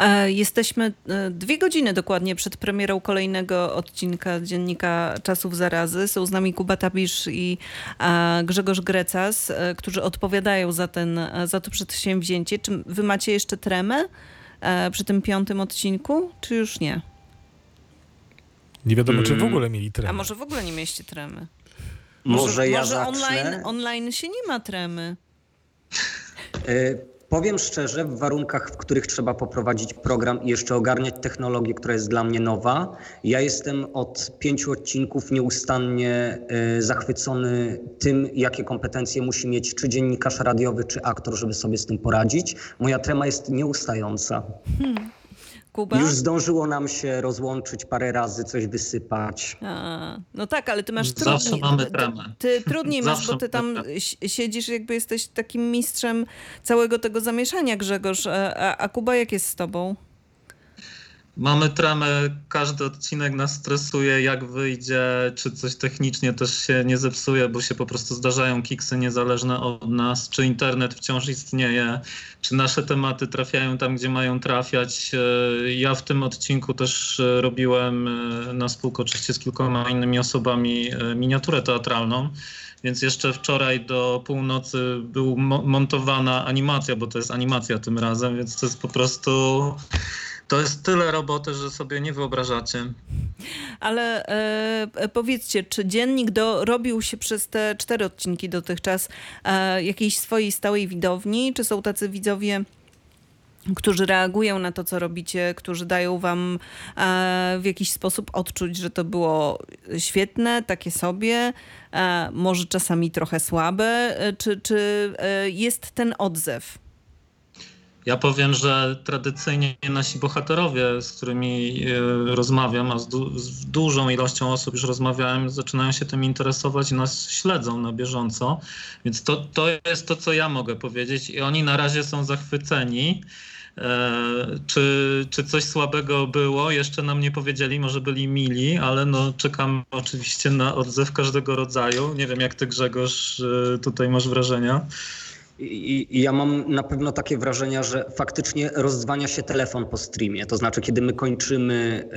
E, Jesteśmy e, dwie godziny dokładnie przed premierą kolejnego odcinka Dziennika Czasów Zarazy. Są z nami Kuba Tabisz i e, Grzegorz Grecas, którzy odpowiadają za, ten, za to przedsięwzięcie. Czy wy macie jeszcze tremę przy tym piątym odcinku, czy już nie? Nie wiadomo, czy w Mm. ogóle mieli tremę. A może w ogóle nie mieliście tremy? Może, ja może zacznę. online, online się nie ma tremy. Powiem szczerze, w warunkach, w których trzeba poprowadzić program i jeszcze ogarniać technologię, która jest dla mnie nowa, ja jestem od pięciu odcinków nieustannie y, zachwycony tym, jakie kompetencje musi mieć czy dziennikarz radiowy, czy aktor, żeby sobie z tym poradzić. Moja trema jest nieustająca. Kuba? Już zdążyło nam się rozłączyć parę razy, coś wysypać. A, no tak, ale ty masz Zawsze trudniej. mamy ty- tremę. Ty trudniej masz, Zawsze bo ty tam mamy si- siedzisz, jakby jesteś takim mistrzem całego tego zamieszania, Grzegorz. A, a, a Kuba, jak jest z tobą? Mamy tremę, każdy odcinek nas stresuje, jak wyjdzie, czy coś technicznie też się nie zepsuje, bo się po prostu zdarzają kiksy niezależne od nas, czy internet wciąż istnieje, czy nasze tematy trafiają tam, gdzie mają trafiać. E, Ja w tym odcinku też e, robiłem e, na spółkę oczywiście z kilkoma innymi osobami miniaturę teatralną. Więc jeszcze wczoraj do północy był mo- montowana animacja, bo to jest animacja tym razem, więc to jest po prostu to jest tyle roboty, że sobie nie wyobrażacie. Ale e, powiedzcie, czy dziennik dorobił się przez te cztery odcinki dotychczas e, jakiejś swojej stałej widowni? Czy są tacy widzowie, którzy reagują na to, co robicie, którzy dają wam e, w jakiś sposób odczuć, że to było świetne, takie sobie, e, może czasami trochę słabe? E, Czy, czy e, jest ten odzew? Ja powiem, że tradycyjnie nasi bohaterowie, z którymi e, rozmawiam, a z, du- z dużą ilością osób już rozmawiałem, zaczynają się tym interesować i nas śledzą na bieżąco. Więc to, to jest to, co ja mogę powiedzieć. I oni na razie są zachwyceni. E, czy, czy coś słabego było? Jeszcze nam nie powiedzieli, może byli mili, ale no, czekamy oczywiście na odzew każdego rodzaju. Nie wiem, jak ty Grzegorz e, tutaj masz wrażenia. I, I ja mam na pewno takie wrażenia, że faktycznie rozdzwania się telefon po streamie. To znaczy, kiedy my kończymy,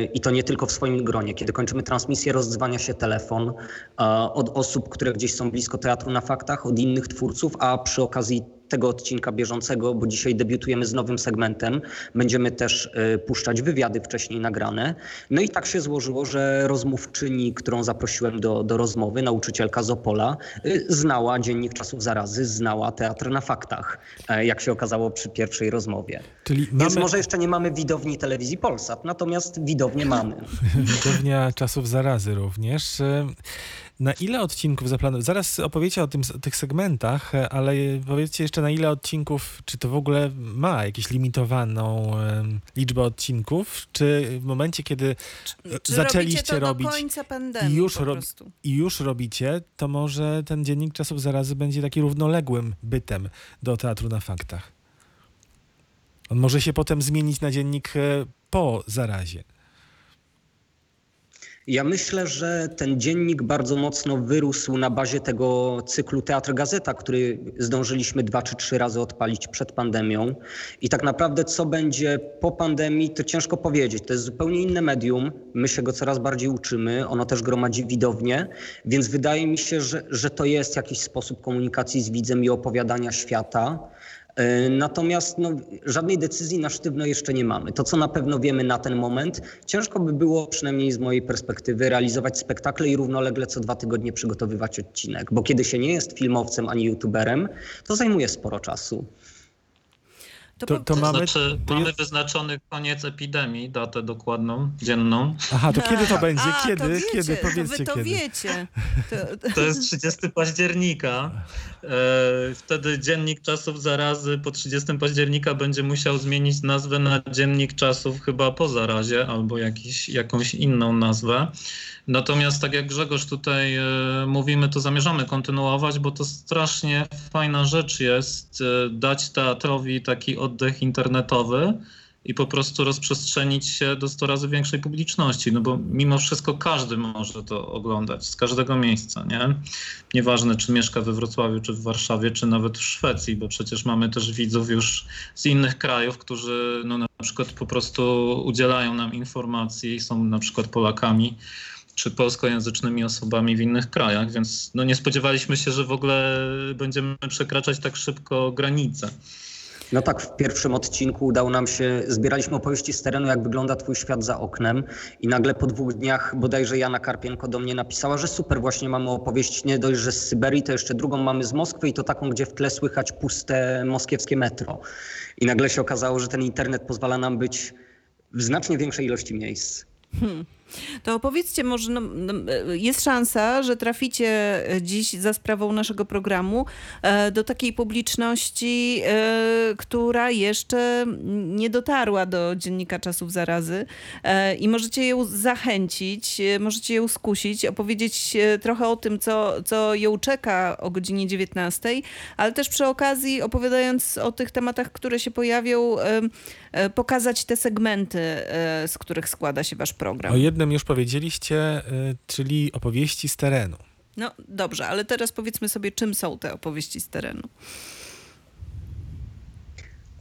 yy, i to nie tylko w swoim gronie, kiedy kończymy transmisję, rozdzwania się telefon e, od osób, które gdzieś są blisko teatru na faktach, od innych twórców, a przy okazji tego odcinka bieżącego, bo dzisiaj debiutujemy z nowym segmentem. Będziemy też y, puszczać wywiady wcześniej nagrane. No i tak się złożyło, że rozmówczyni, którą zaprosiłem do, do rozmowy, nauczycielka z Opola, y, znała Dziennik Czasów Zarazy, znała Teatr na Faktach, e, jak się okazało przy pierwszej rozmowie. Czyli Więc mamy może jeszcze nie mamy widowni telewizji Polsat, natomiast widownię mamy. widownia czasów zarazy również. Na ile odcinków zaplanowano? Zaraz opowiecie o tym, tych segmentach, e, ale powiedzcie jeszcze na ile odcinków, czy to w ogóle ma jakąś limitowaną liczbę odcinków, czy w momencie, kiedy Czy zaczęliście to robić do końca pandemii i już, ro- i już robicie, to może ten dziennik czasów zarazy będzie taki równoległym bytem do teatru na faktach. On może się potem zmienić na dziennik e, po zarazie. Ja myślę, że ten dziennik bardzo mocno wyrósł na bazie tego cyklu Teatr Gazeta, który zdążyliśmy dwa czy trzy razy odpalić przed pandemią. I tak naprawdę, co będzie po pandemii, to ciężko powiedzieć. To jest zupełnie inne medium. My się go coraz bardziej uczymy. Ono też gromadzi widownię, więc wydaje mi się, że, że to jest jakiś sposób komunikacji z widzem i opowiadania świata. E, Natomiast no, żadnej decyzji na sztywno jeszcze nie mamy. To, co na pewno wiemy na ten moment, ciężko by było, przynajmniej z mojej perspektywy, realizować spektakle i równolegle co dwa tygodnie przygotowywać odcinek. Bo kiedy się nie jest filmowcem ani youtuberem, to zajmuje sporo czasu. To, To- to To mamy- znaczy, to mamy jest- wyznaczony koniec epidemii, datę dokładną, dzienną. Aha, to kiedy to będzie? A, kiedy? to wiecie, kiedy? to Powiedzcie wy to kiedy. wiecie. To, To jest 30 października. E, Wtedy Dziennik Czasów Zarazy po 30 października będzie musiał zmienić nazwę na Dziennik Czasów chyba po zarazie albo jakiś, jakąś inną nazwę. Natomiast tak jak Grzegorz tutaj e, mówimy, to zamierzamy kontynuować, bo to strasznie fajna rzecz jest e, dać teatrowi taki oddech internetowy i po prostu rozprzestrzenić się do 100 razy większej publiczności, no bo mimo wszystko każdy może to oglądać z każdego miejsca, nie? Nieważne czy mieszka we Wrocławiu, czy w Warszawie, czy nawet w Szwecji, bo przecież mamy też widzów już z innych krajów, którzy no na przykład po prostu udzielają nam informacji, są na przykład Polakami, czy polskojęzycznymi osobami w innych krajach, więc no nie spodziewaliśmy się, że w ogóle będziemy przekraczać tak szybko granice. No tak, w pierwszym odcinku udało nam się, zbieraliśmy opowieści z terenu, jak wygląda twój świat za oknem i nagle po dwóch dniach bodajże Jana Karpienko do mnie napisała, że super, właśnie mamy opowieść nie dość, że z Syberii, to jeszcze drugą mamy z Moskwy i to taką, gdzie w tle słychać puste moskiewskie metro. I nagle się okazało, że ten internet pozwala nam być w znacznie większej ilości miejsc. To opowiedzcie może, no, no, jest szansa, że traficie dziś za sprawą naszego programu e, do takiej publiczności, e, która jeszcze nie dotarła do Dziennika Czasów Zarazy e, i możecie ją zachęcić, e, możecie ją skusić, opowiedzieć e, trochę o tym, co, co ją czeka o godzinie 19, ale też przy okazji opowiadając o tych tematach, które się pojawią, e, e, pokazać te segmenty, e, z których składa się wasz program. Jednym już powiedzieliście, y, czyli opowieści z terenu. No dobrze, ale teraz powiedzmy sobie, czym są te opowieści z terenu.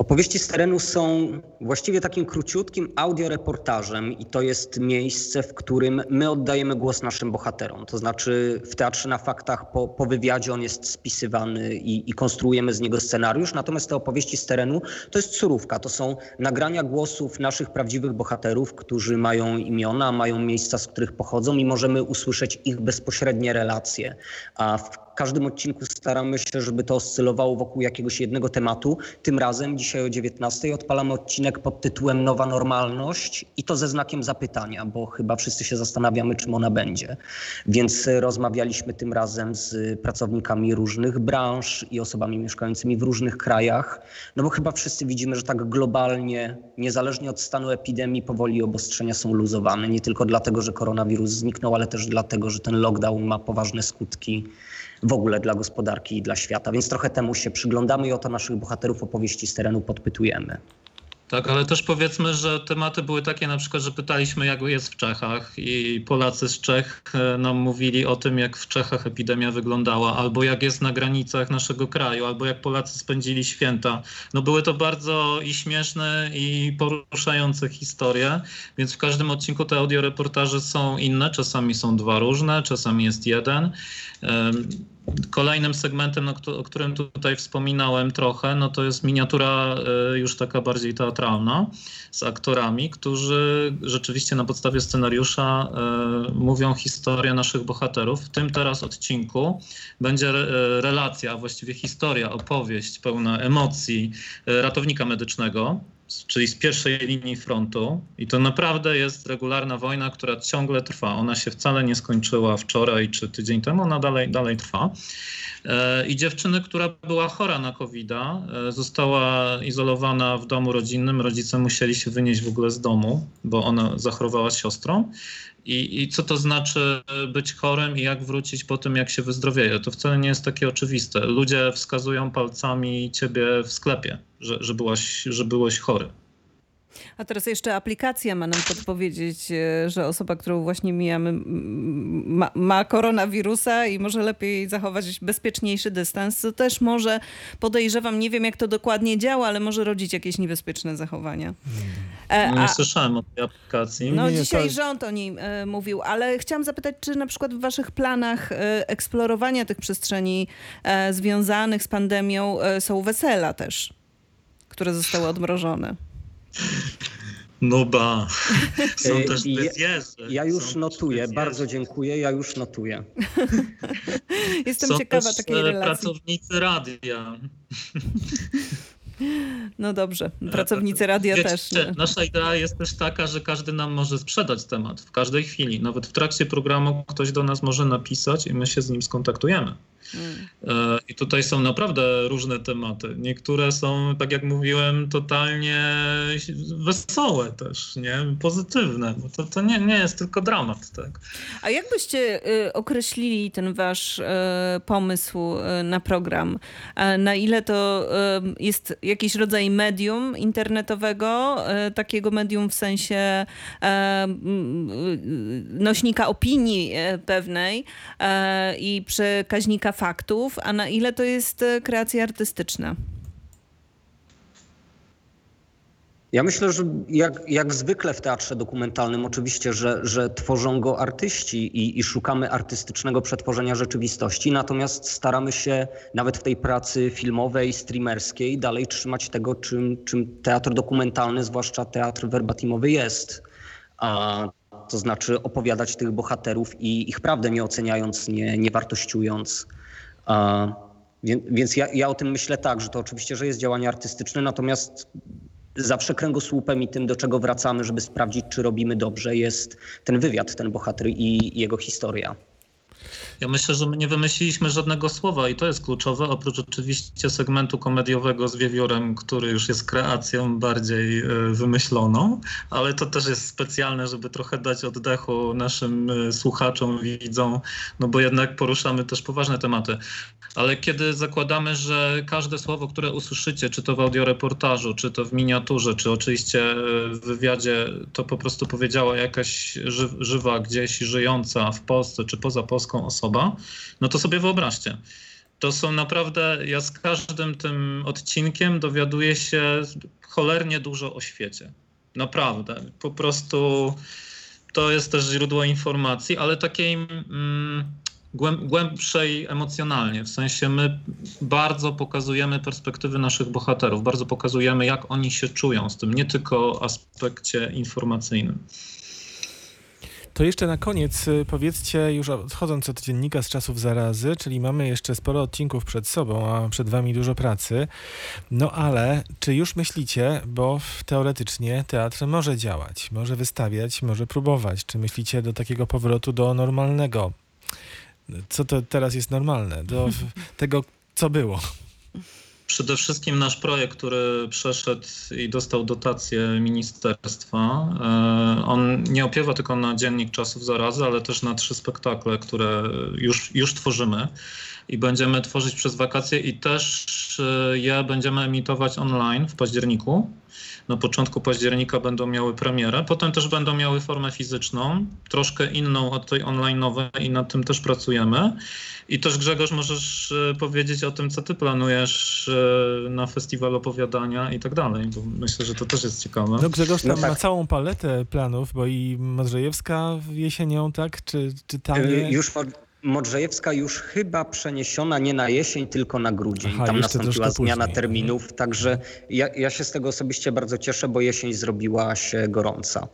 Opowieści z terenu są właściwie takim króciutkim audioreportażem i to jest miejsce, w którym my oddajemy głos naszym bohaterom. To znaczy w Teatrze na Faktach po, po wywiadzie on jest spisywany i, i konstruujemy z niego scenariusz, natomiast te opowieści z terenu to jest surówka, to są nagrania głosów naszych prawdziwych bohaterów, którzy mają imiona, mają miejsca, z których pochodzą i możemy usłyszeć ich bezpośrednie relacje. A w każdym odcinku staramy się, żeby to oscylowało wokół jakiegoś jednego tematu. Tym razem dzisiaj o 19 odpalamy odcinek pod tytułem Nowa Normalność i to ze znakiem zapytania, bo chyba wszyscy się zastanawiamy, czym ona będzie. Więc rozmawialiśmy tym razem z pracownikami różnych branż i osobami mieszkającymi w różnych krajach, no bo chyba wszyscy widzimy, że tak globalnie, niezależnie od stanu epidemii, powoli obostrzenia są luzowane. Nie tylko dlatego, że koronawirus zniknął, ale też dlatego, że ten lockdown ma poważne skutki w ogóle dla gospodarki i dla świata. Więc trochę temu się przyglądamy i oto naszych bohaterów opowieści z terenu podpytujemy. Tak, ale też powiedzmy, że tematy były takie na przykład, że pytaliśmy jak jest w Czechach i Polacy z Czech e, nam mówili o tym, jak w Czechach epidemia wyglądała, albo jak jest na granicach naszego kraju, albo jak Polacy spędzili święta. No były to bardzo i śmieszne i poruszające historie, więc w każdym odcinku te audioreportaże są inne, czasami są dwa różne, czasami jest jeden. Em, Kolejnym segmentem, no, o którym tutaj wspominałem trochę, no to jest miniatura e, już taka bardziej teatralna z aktorami, którzy rzeczywiście na podstawie scenariusza e, mówią historię naszych bohaterów. W tym teraz odcinku będzie e, relacja, a właściwie historia, opowieść pełna emocji ratownika medycznego, czyli z pierwszej linii frontu. I to naprawdę jest regularna wojna, która ciągle trwa. Ona się wcale nie skończyła wczoraj czy tydzień temu, ona dalej, dalej trwa. E, I dziewczyny, która była chora na covid została izolowana w domu rodzinnym. Rodzice musieli się wynieść w ogóle z domu, bo ona zachorowała z siostrą. I, I co to znaczy być chorym i jak wrócić po tym, jak się wyzdrowieje? To wcale nie jest takie oczywiste. Ludzie wskazują palcami ciebie w sklepie, że, że, byłaś, że byłeś chory. A teraz jeszcze aplikacja ma nam podpowiedzieć, e, że osoba, którą właśnie mijamy, ma, ma koronawirusa i może lepiej zachować bezpieczniejszy dystans. To też może, podejrzewam, nie wiem jak to dokładnie działa, ale może rodzić jakieś niebezpieczne zachowania. E, No nie a- słyszałem o tej aplikacji. No Nie, dzisiaj to- rząd o niej e, mówił, ale chciałam zapytać, czy na przykład w waszych planach e, eksplorowania tych przestrzeni e, związanych z pandemią e, są wesela też, które zostały odmrożone. No ba. Są E, też ja- fryzjerze. Ja już notuję, bardzo dziękuję, ja już notuję. Jestem Są ciekawa też takiej e, relacji. pracownicy radia. No dobrze, pracownicy radia Wiecie, też. Nie? Nasza idea jest też taka, że każdy nam może sprzedać temat w każdej chwili. Nawet w trakcie programu ktoś do nas może napisać i my się z nim skontaktujemy. E, I tutaj są naprawdę różne tematy. Niektóre są, tak jak mówiłem, totalnie wesołe też, nie? Pozytywne, to, to nie, nie jest tylko dramat, tak? A jak byście y, określili ten wasz y, pomysł y, na program? Na ile to jest jakiś rodzaj medium internetowego, takiego medium w sensie nośnika opinii pewnej i przekaźnika faktów, a na ile to jest e, kreacja artystyczna? Ja myślę, że jak, jak zwykle w teatrze dokumentalnym, oczywiście, że, że tworzą go artyści i, i szukamy artystycznego przetworzenia rzeczywistości, natomiast staramy się nawet w tej pracy filmowej, streamerskiej dalej trzymać tego, czym, czym teatr dokumentalny, zwłaszcza teatr verbatimowy jest. A, to znaczy opowiadać tych bohaterów i ich prawdę nie oceniając, nie, nie wartościując. Więc ja, ja o tym myślę tak, że to oczywiście, że jest działanie artystyczne, natomiast zawsze kręgosłupem i tym, do czego wracamy, żeby sprawdzić, czy robimy dobrze, jest ten wywiad, ten bohater i jego historia. Ja myślę, że my nie wymyśliliśmy żadnego słowa i to jest kluczowe, oprócz oczywiście segmentu komediowego z wiewiórem, który już jest kreacją bardziej e, wymyśloną, ale to też jest specjalne, żeby trochę dać oddechu naszym e, słuchaczom, widzom, no bo jednak poruszamy też poważne tematy. Ale kiedy zakładamy, że każde słowo, które usłyszycie, czy to w audioreportażu, czy to w miniaturze, czy oczywiście e, w wywiadzie, to po prostu powiedziała jakaś ży żywa, gdzieś żyjąca w Polsce, czy poza Polską osoba, no to sobie wyobraźcie. To są naprawdę, ja z każdym tym odcinkiem dowiaduję się cholernie dużo o świecie. Naprawdę. Po prostu to jest też źródło informacji, ale takiej mm, głębszej emocjonalnie. W sensie my bardzo pokazujemy perspektywy naszych bohaterów, bardzo pokazujemy, jak oni się czują z tym, nie tylko aspekcie informacyjnym. To jeszcze na koniec y, powiedzcie, już odchodząc od dziennika z czasów zarazy, czyli mamy jeszcze sporo odcinków przed sobą, a przed wami dużo pracy. No ale czy już myślicie, bo teoretycznie teatr może działać, może wystawiać, może próbować. Czy myślicie do takiego powrotu do normalnego? Co to teraz jest normalne? Do tego, co było? Przede wszystkim nasz projekt, który przeszedł i dostał dotację ministerstwa, e, on nie opiewa tylko na dziennik czasów zarazy, ale też na trzy spektakle, które już, już tworzymy i będziemy tworzyć przez wakacje i też e, je będziemy emitować online w październiku. Na początku października będą miały premierę, potem też będą miały formę fizyczną, troszkę inną od tej online'owej i nad tym też pracujemy. I też Grzegorz możesz e, powiedzieć o tym, co ty planujesz e, na festiwal opowiadania i tak dalej, bo myślę, że to też jest ciekawe. No Grzegorz tam No tak. ma całą paletę planów, bo i Modrzejewska jesienią, tak? Czy, czy tam Y? Już Mo- Modrzejewska już chyba przeniesiona nie na jesień, tylko na grudzień. Aha, Tam nastąpiła zmiana później. terminów, także ja, ja się z tego osobiście bardzo cieszę, bo jesień zrobiła się gorąca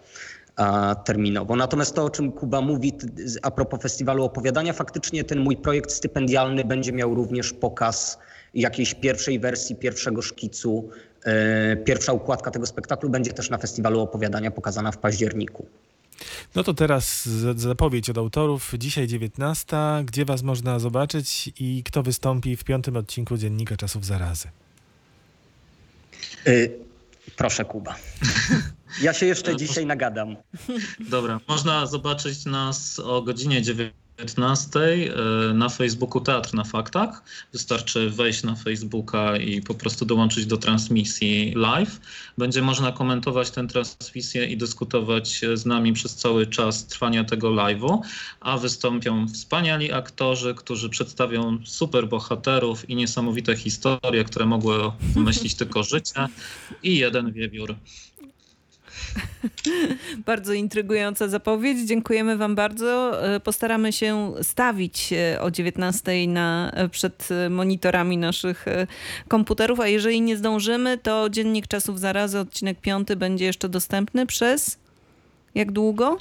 terminowo. Natomiast to, o czym Kuba mówi a propos festiwalu opowiadania, faktycznie ten mój projekt stypendialny będzie miał również pokaz jakiejś pierwszej wersji, pierwszego szkicu. E, Pierwsza układka tego spektaklu będzie też na festiwalu opowiadania pokazana w październiku. No to teraz zapowiedź od autorów. Dzisiaj 19. Gdzie was można zobaczyć i kto wystąpi w piątym odcinku Dziennika Czasów Zarazy? Y, Proszę, Kuba. Ja się jeszcze E, dzisiaj nagadam. Dobra, można zobaczyć nas o godzinie 19 e, na Facebooku Teatr na Faktach. Wystarczy wejść na Facebooka i po prostu dołączyć do transmisji live. Będzie można komentować tę transmisję i dyskutować z nami przez cały czas trwania tego live'u, a wystąpią wspaniali aktorzy, którzy przedstawią super bohaterów i niesamowite historie, które mogły wymyślić tylko życie i jeden wiewiór. Bardzo intrygująca zapowiedź. Dziękujemy Wam bardzo. E, Postaramy się stawić e, o 19 na, e, przed monitorami naszych komputerów, a jeżeli nie zdążymy, to Dziennik Czasów Zarazy, odcinek 5 będzie jeszcze dostępny przez jak długo?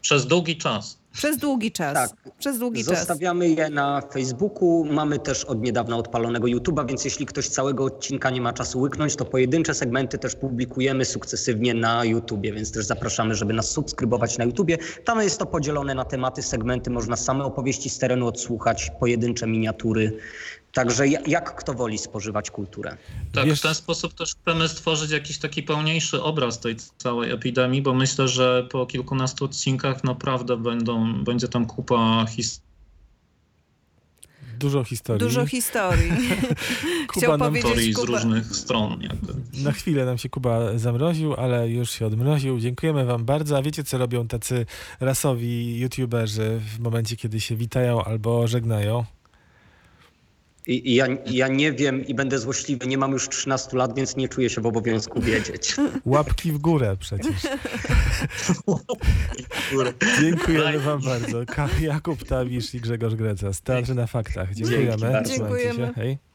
Przez długi czas. Przez długi czas. Tak. Przez długi czas. Zostawiamy je na Facebooku. Mamy też od niedawna odpalonego YouTube'a, więc jeśli ktoś całego odcinka nie ma czasu łyknąć, to pojedyncze segmenty też publikujemy sukcesywnie na YouTubie, więc też zapraszamy, żeby nas subskrybować na YouTubie. Tam jest to podzielone na tematy, segmenty, można same opowieści z terenu odsłuchać, pojedyncze miniatury. Także ja- jak kto woli spożywać kulturę. Tak, Wiesz- w ten sposób też chcemy stworzyć jakiś taki pełniejszy obraz tej całej epidemii, bo myślę, że po kilkunastu odcinkach naprawdę będą, będzie tam kupa historii. Dużo historii. Dużo historii. Chciał nam powiedzieć z różnych stron jakby. Na chwilę nam się Kuba zamroził, ale już się odmroził. Dziękujemy wam bardzo. A wiecie, co robią tacy rasowi youtuberzy w momencie, kiedy się witają albo żegnają? I, i ja, ja nie wiem i będę złośliwy, nie mam już 13 lat, więc nie czuję się w obowiązku wiedzieć. Łapki w górę przecież. Dziękujemy wam bardzo. Jakub Tawisz i Grzegorz Greca Teatry na Faktach. Dziękujemy. Dziękujemy. Hej.